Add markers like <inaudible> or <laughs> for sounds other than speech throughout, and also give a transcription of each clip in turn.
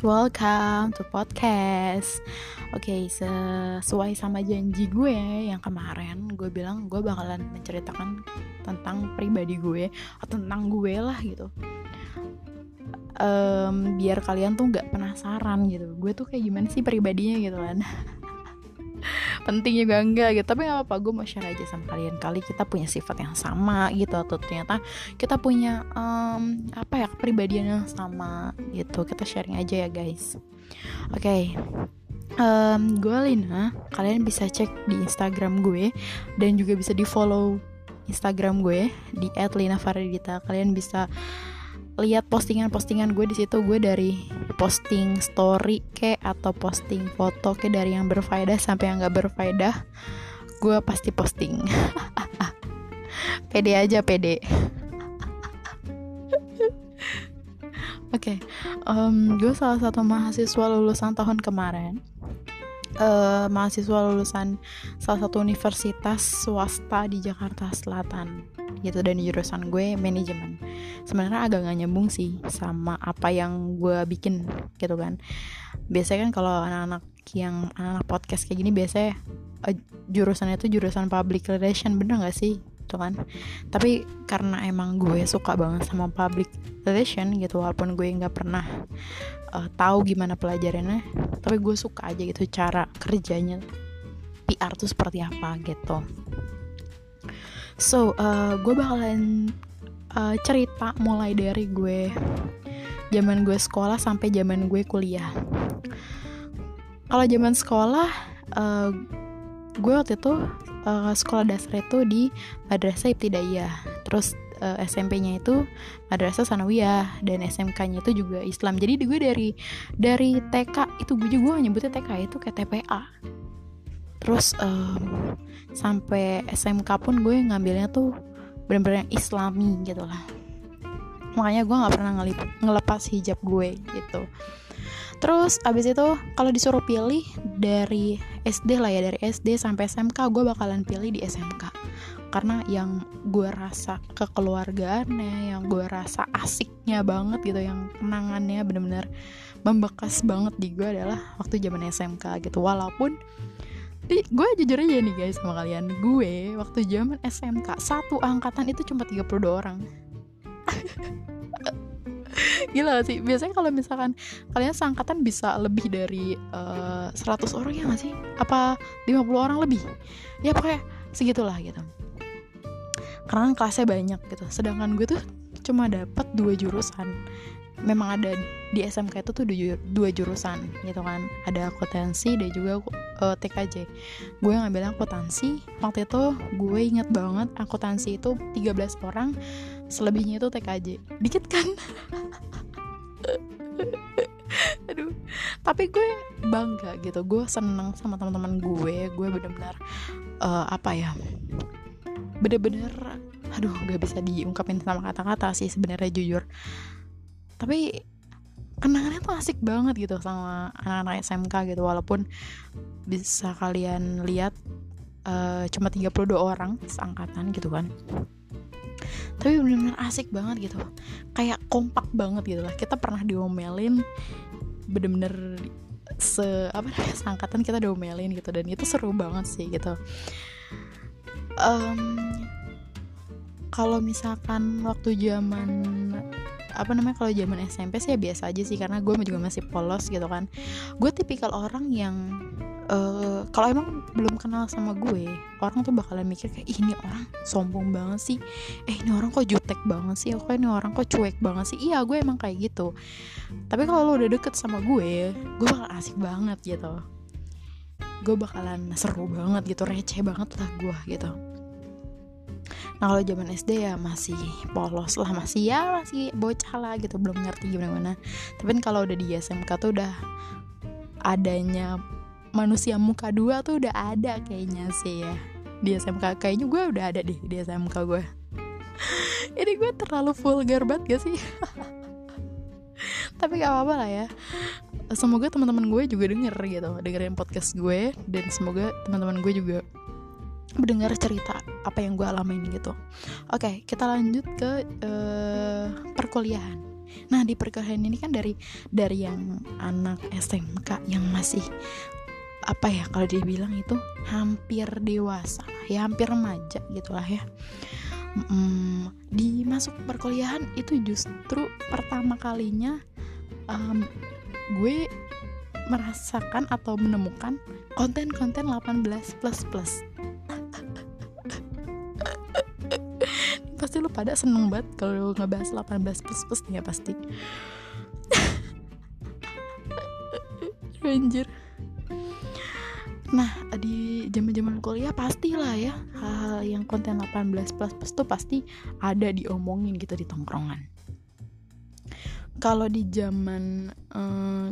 welcome to podcast. Oke, okay, sesuai sama janji gue yang kemarin, gue bilang gue bakalan menceritakan tentang pribadi gue atau tentang gue lah gitu. Um, biar kalian tuh nggak penasaran gitu, gue tuh kayak gimana sih pribadinya gitu kan. Penting juga enggak gitu. Tapi nggak apa-apa gue mau share aja sama kalian. Kali kita punya sifat yang sama gitu atau ternyata kita punya um, apa ya kepribadian yang sama gitu. Kita sharing aja ya guys. Oke. Okay. um, gue Lina. Kalian bisa cek di Instagram gue dan juga bisa di follow Instagram gue di @linafaridita kalian bisa lihat postingan-postingan gue di situ gue dari posting story ke atau posting foto ke dari yang berfaedah sampai yang gak berfaedah gue pasti posting. <laughs> Pede aja pede. <laughs> Oke, okay, um, gue salah satu mahasiswa lulusan tahun kemarin. Uh, mahasiswa lulusan salah satu universitas swasta di Jakarta Selatan gitu dan jurusan gue manajemen. Sebenarnya agak gak nyambung sih sama apa yang gue bikin gitu kan. Biasanya kan kalau anak-anak yang anak-anak podcast kayak gini biasanya uh, jurusannya itu jurusan public relation bener gak sih? Gitu kan. Tapi karena emang gue suka banget sama public relation gitu walaupun gue nggak pernah uh, tahu gimana pelajarannya tapi gue suka aja gitu cara kerjanya. PR tuh seperti apa gitu So, uh, gue bakalan uh, cerita mulai dari gue zaman gue sekolah sampai zaman gue kuliah. Kalau zaman sekolah, uh, gue waktu itu uh, sekolah dasar itu di Madrasah Ibtidaiyah. Terus uh, SMP-nya itu Madrasah Sanawiyah dan SMK-nya itu juga Islam. Jadi gue dari dari TK itu gue juga nyebutnya TK itu kayak TPA terus um, sampai SMK pun gue ngambilnya tuh bener-bener islami gitu lah. Makanya gue nggak pernah ngelip, ngelepas hijab gue gitu. Terus abis itu kalau disuruh pilih dari SD lah ya dari SD sampai SMK gue bakalan pilih di SMK karena yang gue rasa kekeluargaannya yang gue rasa asiknya banget gitu yang kenangannya bener-bener membekas banget di gue adalah waktu zaman SMK gitu. Walaupun gue jujur aja nih guys sama kalian. Gue waktu zaman SMK satu angkatan itu cuma 32 orang. <laughs> Gila sih. Biasanya kalau misalkan kalian seangkatan bisa lebih dari uh, eh, 100 orang ya gak sih? Apa 50 orang lebih? Ya pokoknya segitulah gitu. Karena kelasnya banyak gitu. Sedangkan gue tuh cuma dapat dua jurusan memang ada di SMK itu tuh dua jurusan gitu kan. Ada akuntansi dan juga uh, eh, TKJ gue ngambil akuntansi waktu itu gue inget banget akuntansi itu 13 orang selebihnya itu TKJ dikit kan? <laughs> Aduh. Tapi gue bangga gitu gue seneng sama teman-teman gue. Gue bener-bener uh, apa ya bener-bener aduh gak bisa diungkapin sama kata-kata sih sebenarnya jujur tapi kenangannya tuh asik banget gitu sama anak-anak SMK gitu. Walaupun bisa kalian lihat uh, cuma 32 orang seangkatan gitu kan. Tapi benar-benar asik banget gitu. Kayak kompak banget gitu lah. Kita pernah diomelin bener-bener se apa namanya seangkatan kita diomelin gitu. Dan itu seru banget sih gitu. Um, kalau misalkan waktu zaman apa namanya kalau zaman SMP sih ya biasa aja sih karena gue juga masih polos gitu kan. Gue tipikal orang yang uh, kalau emang belum kenal sama gue orang tuh bakalan mikir kayak ini orang sombong banget sih. Eh ini orang kok jutek banget sih. Kok ini orang kok cuek banget sih. Iya gue emang kayak gitu. Tapi kalau lo udah deket sama gue gue bakal asik banget gitu. Gue bakalan seru banget gitu receh banget lah gue gitu nah kalau zaman SD ya masih polos lah masih ya masih bocah lah gitu belum ngerti gimana gimana tapi kan kalau udah di SMK tuh udah adanya manusia muka dua tuh udah ada kayaknya sih ya. Di SMK kayaknya gue udah ada deh di SMK gue. <laughs> Ini gue terlalu vulgar banget gak sih? <laughs> Tapi gak apa-apa lah ya. Semoga teman-teman gue juga denger gitu dengerin podcast gue. Dan semoga teman-teman gue juga mendengar cerita apa yang gue alamin gitu. Oke okay, kita lanjut ke uh, perkuliahan. Nah di perkelahian ini kan dari dari yang anak SMK yang masih apa ya kalau dibilang itu hampir dewasa ya hampir remaja gitulah ya. Mm, di masuk perkuliahan itu justru pertama kalinya um, gue merasakan atau menemukan konten-konten 18 plus plus pasti lu pada seneng banget kalau ngebahas 18 plus plus ya pasti. <laughs> Anjir. Nah di zaman zaman kuliah pastilah ya hal-hal yang konten 18 plus plus tuh pasti ada diomongin gitu di tongkrongan. Kalau di zaman eh,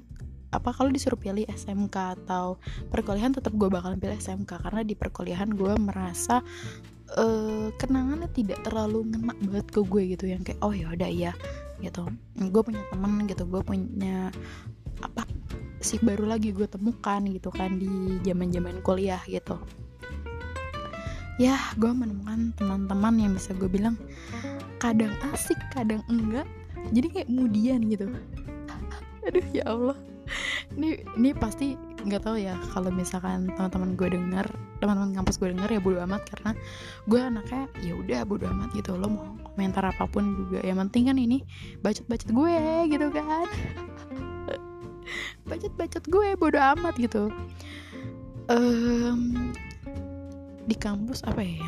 apa kalau disuruh pilih SMK atau perkuliahan tetap gue bakalan pilih SMK karena di perkuliahan gue merasa uh, kenangannya tidak terlalu ngena banget ke gue gitu yang kayak oh ya udah ya gitu. Gue punya temen gitu. Gue punya apa sih baru lagi gue temukan gitu kan di zaman zaman kuliah gitu. Ya gue menemukan teman-teman yang bisa gue bilang kadang asik kadang enggak jadi kayak kemudian gitu. Aduh ya Allah. Ini ini pasti nggak tahu ya kalau misalkan teman-teman gue denger teman-teman kampus gue denger ya bodo amat karena gue anaknya ya udah bodo amat gitu lo mau komentar apa pun juga. Yang penting kan ini bacot-bacot gue gitu kan. <laughs> Bacot-bacot gue bodo amat gitu. Um, di kampus apa ya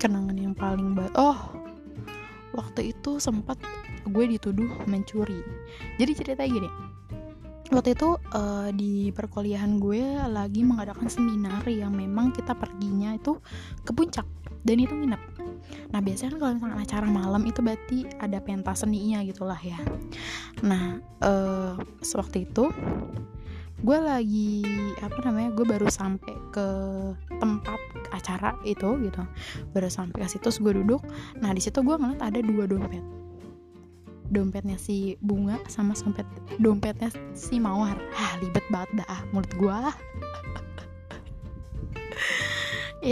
kenangan yang paling baik oh waktu itu sempat gue dituduh mencuri. Jadi cerita gini waktu itu uh, di perkuliahan gue lagi mengadakan seminar yang memang kita perginya itu ke puncak dan itu nginep. Nah biasanya kan kalau misalnya acara malam itu berarti ada pentas seninya gitulah ya. Nah uh, sewaktu itu gue lagi apa namanya gue baru sampai ke tempat acara itu gitu. Baru sampai ke situ gue duduk. Nah di situ gue ngeliat ada dua dompet dompetnya si bunga sama dompet dompetnya si mawar. Ah libet banget dah ah, mulut gue <laughs>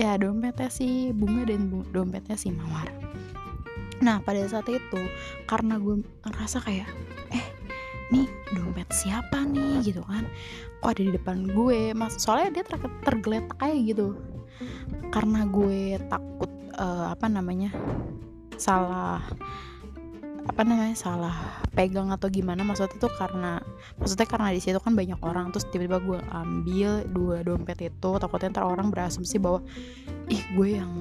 ya dompetnya si bunga dan bu dompetnya si mawar. Nah pada saat itu karena gue ngerasa kayak eh nih dompet siapa nih? Gitu kan. Kok ada di depan gue? Mas soalnya dia ter tergeletak kayak gitu. Karena gue takut uh, apa namanya salah apa namanya salah pegang atau gimana maksudnya itu karena maksudnya karena di situ kan banyak orang terus tiba-tiba gue ambil dua dompet itu takutnya ntar orang berasumsi bahwa ih gue yang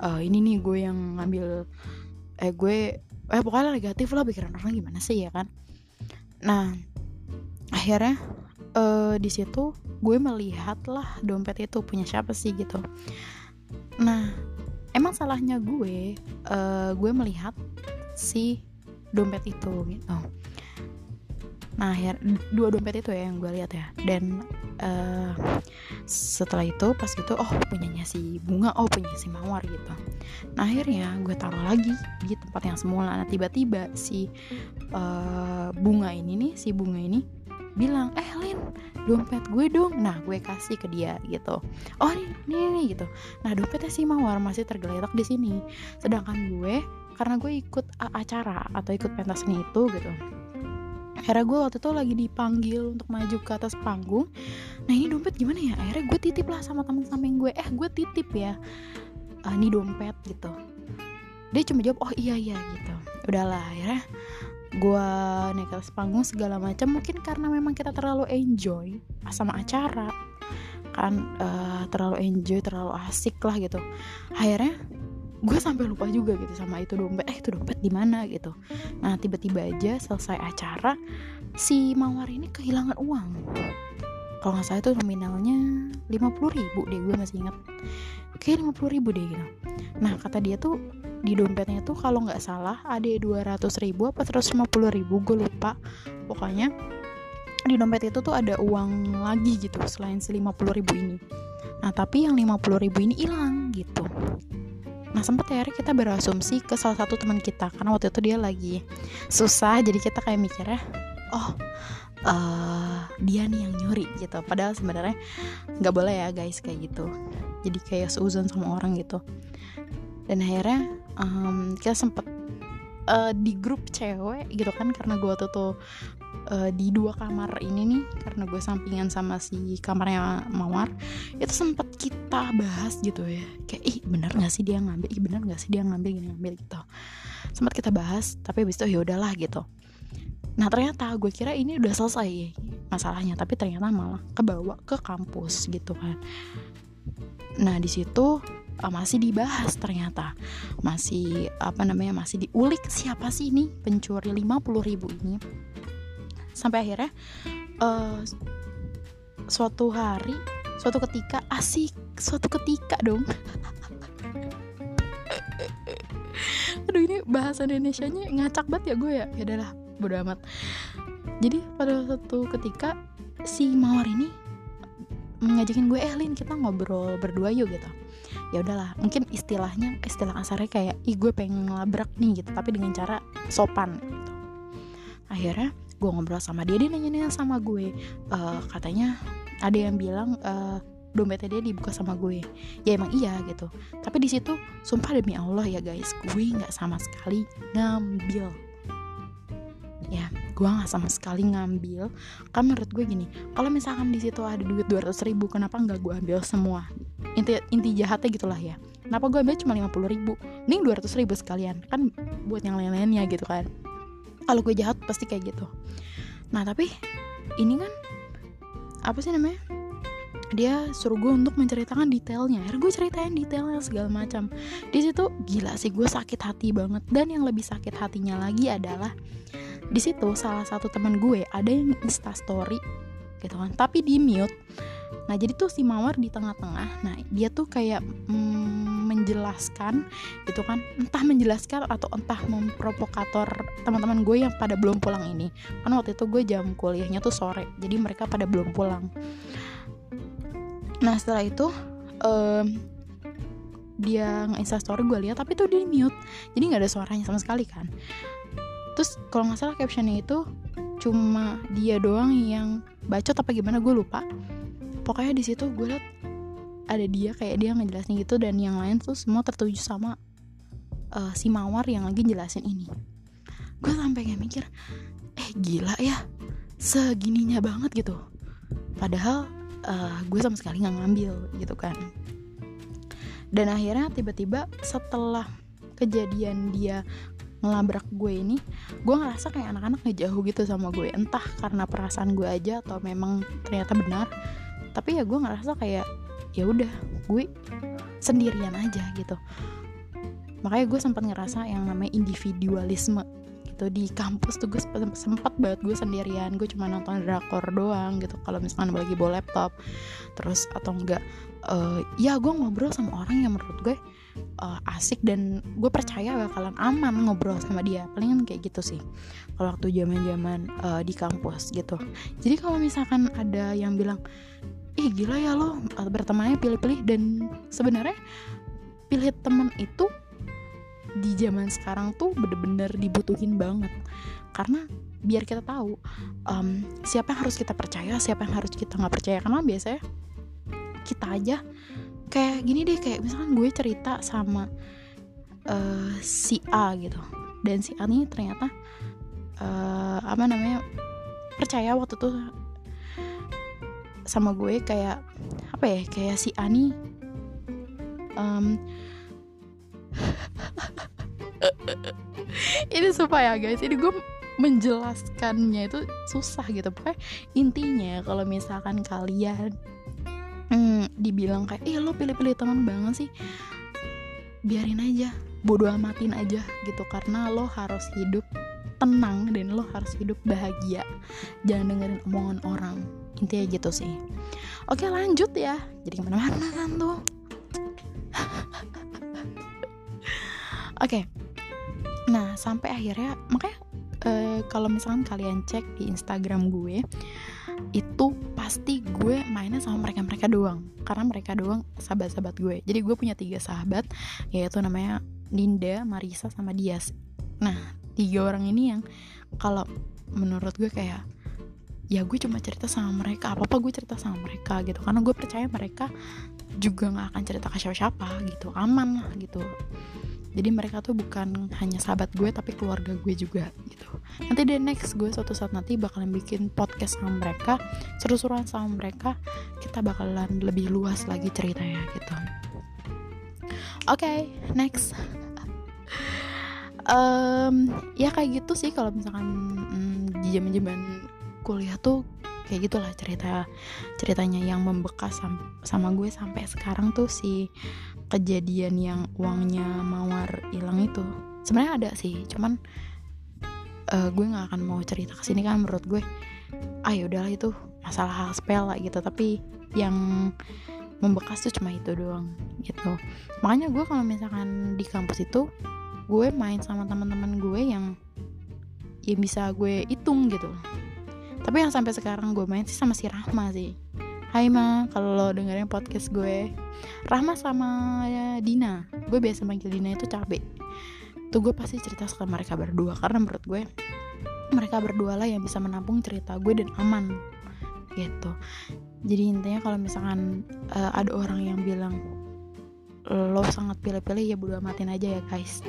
uh, ini nih gue yang ngambil eh gue eh pokoknya negatif lah pikiran orang gimana sih ya kan. Nah akhirnya uh, di situ gue melihat lah dompet itu punya siapa sih gitu. Nah emang salahnya gue uh, gue melihat si dompet itu gitu. Nah akhir dua dompet itu ya yang gue lihat ya. Dan uh, setelah itu pas itu oh punyanya si bunga oh punya si mawar gitu. Nah akhirnya gue taruh lagi di tempat yang semula. Nah tiba-tiba si uh, bunga ini nih si bunga ini bilang eh Lin dompet gue dong. Nah gue kasih ke dia gitu. Oh ini nih, nih gitu. Nah dompetnya si mawar masih tergeletak di sini. Sedangkan gue karena gue ikut acara atau ikut pentas seni itu gitu. Akhirnya gue waktu itu lagi dipanggil untuk maju ke atas panggung. Nah ini dompet gimana ya? Akhirnya gue titip lah sama temen samping gue. Eh gue titip ya uh, ini dompet gitu. Dia cuma jawab oh iya iya gitu. Udahlah akhirnya gue naik ke atas panggung segala macam. Mungkin karena memang kita terlalu enjoy sama acara kan uh, terlalu enjoy terlalu asik lah gitu. Akhirnya gue sampai lupa juga gitu sama itu dompet. Eh itu dompet di mana gitu. Nah tiba-tiba aja selesai acara si mawar ini kehilangan uang. Kalau nggak salah itu nominalnya 50 ribu deh gue masih ingat. Kayak 50 ribu deh gitu. Nah kata dia tuh di dompetnya tuh kalau nggak salah ada 200 ribu apa 150 ribu gue lupa. Pokoknya di dompet itu tuh ada uang lagi gitu selain si 50 ribu ini. Nah tapi yang 50 ribu ini hilang gitu Nah sempat ya kita berasumsi ke salah satu teman kita karena waktu itu dia lagi susah jadi kita kayak mikirnya oh uh, dia nih yang nyuri gitu. Padahal sebenarnya nggak boleh ya guys kayak gitu. Jadi kayak seuzon sama orang gitu. Dan akhirnya um, kita sempet uh, di grup cewek gitu kan karena gue tuh tuh uh, di dua kamar ini nih karena gue sampingan sama si kamarnya Mawar itu sempat kita bahas gitu ya. Kayak ih bener gak sih dia ngambil? Ih bener gak sih dia ngambil gini ngambil gitu. Sempat kita bahas tapi habis itu ya udahlah gitu. Nah ternyata gue kira ini udah selesai masalahnya tapi ternyata malah kebawa ke kampus gitu kan. Nah di situ uh, masih dibahas ternyata. Masih apa namanya masih diulik siapa sih ini pencuri 50 ribu ini sampai akhirnya uh, suatu hari suatu ketika asik suatu ketika dong. <laughs> Aduh ini bahasa Indonesia nya ngacak banget ya gue ya. Ya udahlah bodo amat. Jadi pada suatu ketika si mawar ini ngajakin gue eh Lin kita ngobrol berdua yuk gitu. Ya udahlah mungkin istilahnya istilah kasarnya kayak ih gue pengen ngelabrak nih gitu tapi dengan cara sopan gitu. Akhirnya gue ngobrol sama dia dia nanya-nanya sama gue. Uh, katanya ada yang bilang uh, dompetnya dia dibuka sama gue. Ya emang iya gitu. Tapi di situ sumpah demi Allah ya guys gue nggak sama sekali ngambil. Ya gue nggak sama sekali ngambil. Kan menurut gue gini kalau misalkan di situ ada duit 200 ribu kenapa nggak gue ambil semua? Inti inti jahatnya gitulah ya. Kenapa gue ambil cuma 50 ribu? Nih 200 ribu sekalian. Kan buat yang lain-lainnya gitu kan kalau gue jahat pasti kayak gitu. Nah tapi ini kan apa sih namanya? Dia suruh gue untuk menceritakan detailnya. Akhirnya gue ceritain detailnya segala macam. Di situ gila sih gue sakit hati banget. Dan yang lebih sakit hatinya lagi adalah di situ salah satu teman gue ada yang insta story gitu kan. Tapi di mute nah jadi tuh si mawar di tengah-tengah. Nah dia tuh kayak mm, menjelaskan gitu kan. Entah menjelaskan atau entah memprovokator teman-teman gue yang pada belum pulang ini. Kan waktu itu gue jam kuliahnya tuh sore jadi mereka pada belum pulang. Nah setelah itu um, dia nge story gue lihat tapi tuh dia mute. Jadi nggak ada suaranya sama sekali kan. Terus kalau nggak salah captionnya itu cuma dia doang yang bacot apa gimana gue lupa pokoknya di situ gue liat ada dia kayak dia ngejelasin gitu dan yang lain tuh semua tertuju sama uh, si mawar yang lagi jelasin ini. Gue sampai kayak mikir eh gila ya segininya banget gitu. Padahal uh, gue sama sekali nggak ngambil gitu kan. Dan akhirnya tiba-tiba setelah kejadian dia ngelabrak gue ini gue ngerasa kayak anak-anak ngejauh gitu sama gue. Entah karena perasaan gue aja atau memang ternyata benar tapi ya gue ngerasa kayak ya udah gue sendirian aja gitu. Makanya gue sempat ngerasa yang namanya individualisme gitu. Di kampus tuh gue sempat banget gue sendirian. Gue cuma nonton drakor doang gitu. Kalau misalkan lagi bawa laptop terus atau enggak uh, ya gue ngobrol sama orang yang menurut gue uh, asik dan gue percaya bakalan aman ngobrol sama dia. Palingan kayak gitu sih. Kalau waktu zaman zaman uh, di kampus gitu. Jadi kalau misalkan ada yang bilang ih gila ya lo bertemannya pilih-pilih dan sebenarnya pilih teman itu di zaman sekarang tuh bener-bener dibutuhin banget. Karena biar kita tahu um, siapa yang harus kita percaya siapa yang harus kita nggak percaya. Karena biasanya kita aja kayak gini deh kayak misalkan gue cerita sama uh, si A gitu. Dan si A ini ternyata uh, apa namanya percaya waktu tuh sama gue kayak apa ya kayak si Ani um, <laughs> ini supaya guys. Ini gue menjelaskannya itu susah gitu. Pokoknya intinya kalau misalkan kalian hmm, dibilang kayak eh lo pilih-pilih teman banget sih biarin aja bodoh amatin aja gitu. Karena lo harus hidup tenang dan lo harus hidup bahagia. Jangan dengerin omongan orang intinya gitu sih. Oke lanjut ya. Jadi ke mana-mana kan tuh? <laughs> Oke. Nah sampai akhirnya makanya uh, kalau misalkan kalian cek di Instagram gue itu pasti gue mainnya sama mereka-mereka doang. Karena mereka doang sahabat-sahabat gue. Jadi gue punya tiga sahabat yaitu namanya Ninda, Marisa, sama Dias. Nah tiga orang ini yang kalau menurut gue kayak ya gue cuma cerita sama mereka apa apa gue cerita sama mereka gitu. Karena gue percaya mereka juga nggak akan cerita ke siapa-siapa gitu aman lah gitu. Jadi mereka tuh bukan hanya sahabat gue tapi keluarga gue juga gitu. Nanti deh next gue suatu saat nanti bakalan bikin podcast sama mereka seru-seruan sama mereka kita bakalan lebih luas lagi ceritanya gitu. Oke okay, next. <laughs> Um, ya kayak gitu sih kalau misalkan mm, di zaman zaman kuliah tuh kayak gitulah cerita ceritanya yang membekas sama, sama gue sampai sekarang tuh si kejadian yang uangnya mawar hilang itu. Sebenarnya ada sih cuman uh, gue nggak akan mau cerita ke sini kan menurut gue ah ya udahlah itu masalah hal lah gitu. Tapi yang membekas tuh cuma itu doang gitu. Makanya gue kalau misalkan di kampus itu gue main sama teman-teman gue yang ya bisa gue hitung gitu tapi yang sampai sekarang gue main sih sama si Rahma sih. Hai Ma, kalau lo dengerin podcast gue Rahma sama ya, Dina. Gue biasa manggil Dina itu cabe. Tuh gue pasti cerita sama mereka berdua Karena menurut gue Mereka berdua lah yang bisa menampung cerita gue dan aman Gitu. Jadi intinya kalau misalkan uh, Ada orang yang bilang Lo sangat pilih-pilih ya bodo amatin aja ya guys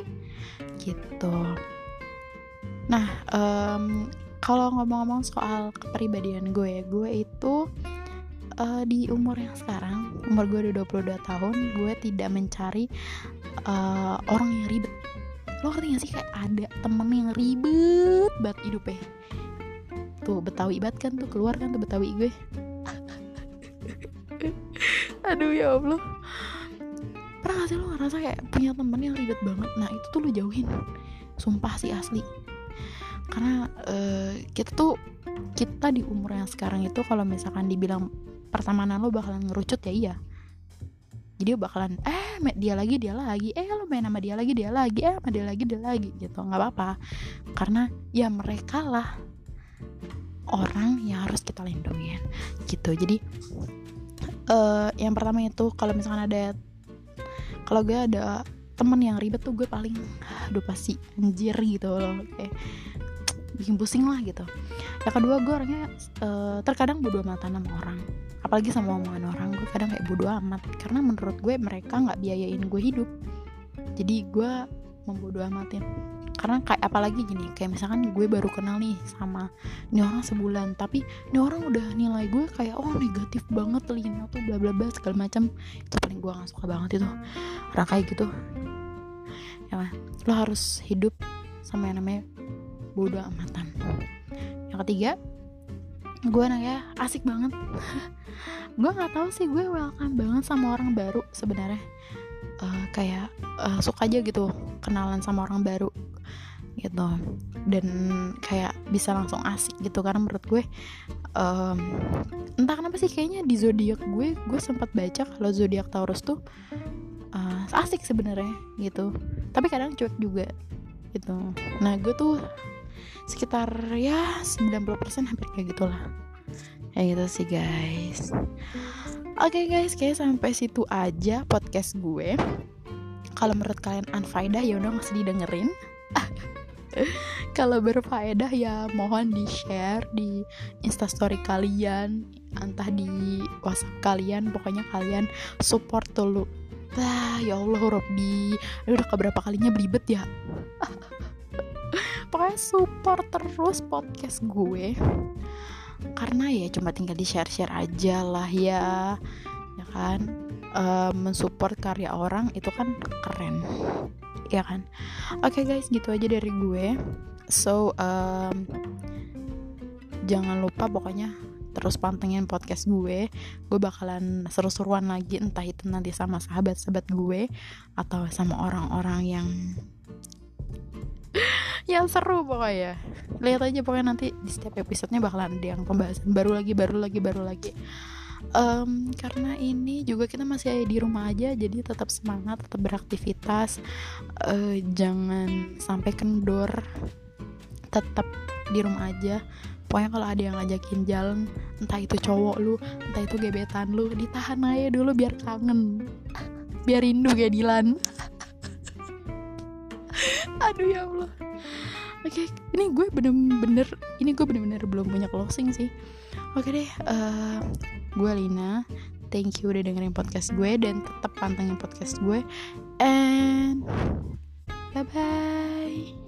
Gitu. Nah um, kalau ngomong-ngomong soal kepribadian gue gue itu uh, di umur yang sekarang umur gue udah 22 tahun gue tidak mencari uh, orang yang ribet. Lo ngerti gak sih? Kayak ada temen yang ribet banget hidupnya. Tuh betawi banget kan tuh keluar kan tuh betawi gue. <laughs> Aduh ya allah. Pernah gak sih lo ngerasa kayak punya temen yang ribet banget? Nah itu tuh lo jauhin. Sumpah sih asli karena uh, kita tuh kita di umur yang sekarang itu kalau misalkan dibilang pertemanan lo bakalan ngerucut ya iya. Jadi bakalan eh dia lagi dia lagi. Eh lo main sama dia lagi dia lagi. Eh sama dia lagi dia lagi. Gitu nggak apa-apa. Karena ya mereka lah orang yang harus kita lindungi gitu jadi uh, yang pertama itu kalau misalkan ada kalau gue ada temen yang ribet tuh gue paling aduh pasti. Anjir gitu. Loh kayak bikin pusing lah gitu. Yang kedua gue orangnya uh, terkadang bodo amatan sama orang. Apalagi sama omongan orang gue kadang kayak bodo amat. Karena menurut gue mereka nggak biayain gue hidup. Jadi gue membodo amatin. Karena kayak apalagi gini kayak misalkan gue baru kenal nih sama ini orang sebulan tapi ini orang udah nilai gue kayak oh negatif banget telinga tuh bla bla bla segala macam itu paling gue gak suka banget itu. Orang kayak gitu. Ya lo harus hidup sama yang namanya bodo amatan. Yang ketiga gue anaknya asik banget. <laughs> Gue nggak tahu sih gue welcome banget sama orang baru sebenarnya. Uh, kayak uh, suka aja gitu kenalan sama orang baru gitu. Dan kayak bisa langsung asik gitu karena menurut gue um, entah kenapa sih kayaknya di zodiak gue gue sempat baca kalau zodiak Taurus tuh uh, asik sebenarnya gitu. Tapi kadang cuek juga gitu. Nah gue tuh sekitar ya 90% hampir kayak gitulah. Ya gitu sih guys. Oke okay, guys kayak sampai situ aja podcast gue. Kalau menurut kalian unfaedah ya udah masih didengerin. <laughs> Kalau berfaedah ya mohon di share di instastory kalian entah di whatsapp kalian pokoknya kalian support dulu. Bah, ya Allah Robby udah keberapa kalinya belibet ya <laughs> pokoknya support terus podcast gue. Karena ya cuma tinggal di share share aja lah ya. Ya kan? Uh, mensupport karya orang itu kan keren. Ya kan? Oke okay, guys gitu aja dari gue. So um, jangan lupa pokoknya terus pantengin podcast gue. Gue bakalan seru-seruan lagi entah itu nanti sama sahabat-sahabat gue atau sama orang-orang yang yang seru pokoknya. Lihat aja pokoknya nanti di setiap episodenya bakalan ada yang pembahasan. Baru lagi baru lagi baru lagi. Um, karena ini juga kita masih di rumah aja jadi tetap semangat tetap beraktivitas. Uh, jangan sampai kendor. Tetap di rumah aja. Pokoknya kalau ada yang ngajakin jalan entah itu cowok lu entah itu gebetan lu ditahan aja dulu biar kangen. Biar rindu kayak Dilan. <laughs> Aduh ya Allah oke okay, ini gue bener-bener ini gue bener-bener belum punya closing sih. Oke okay deh uh, gue Lina. Thank you udah dengerin podcast gue dan tetap pantengin podcast gue. And bye bye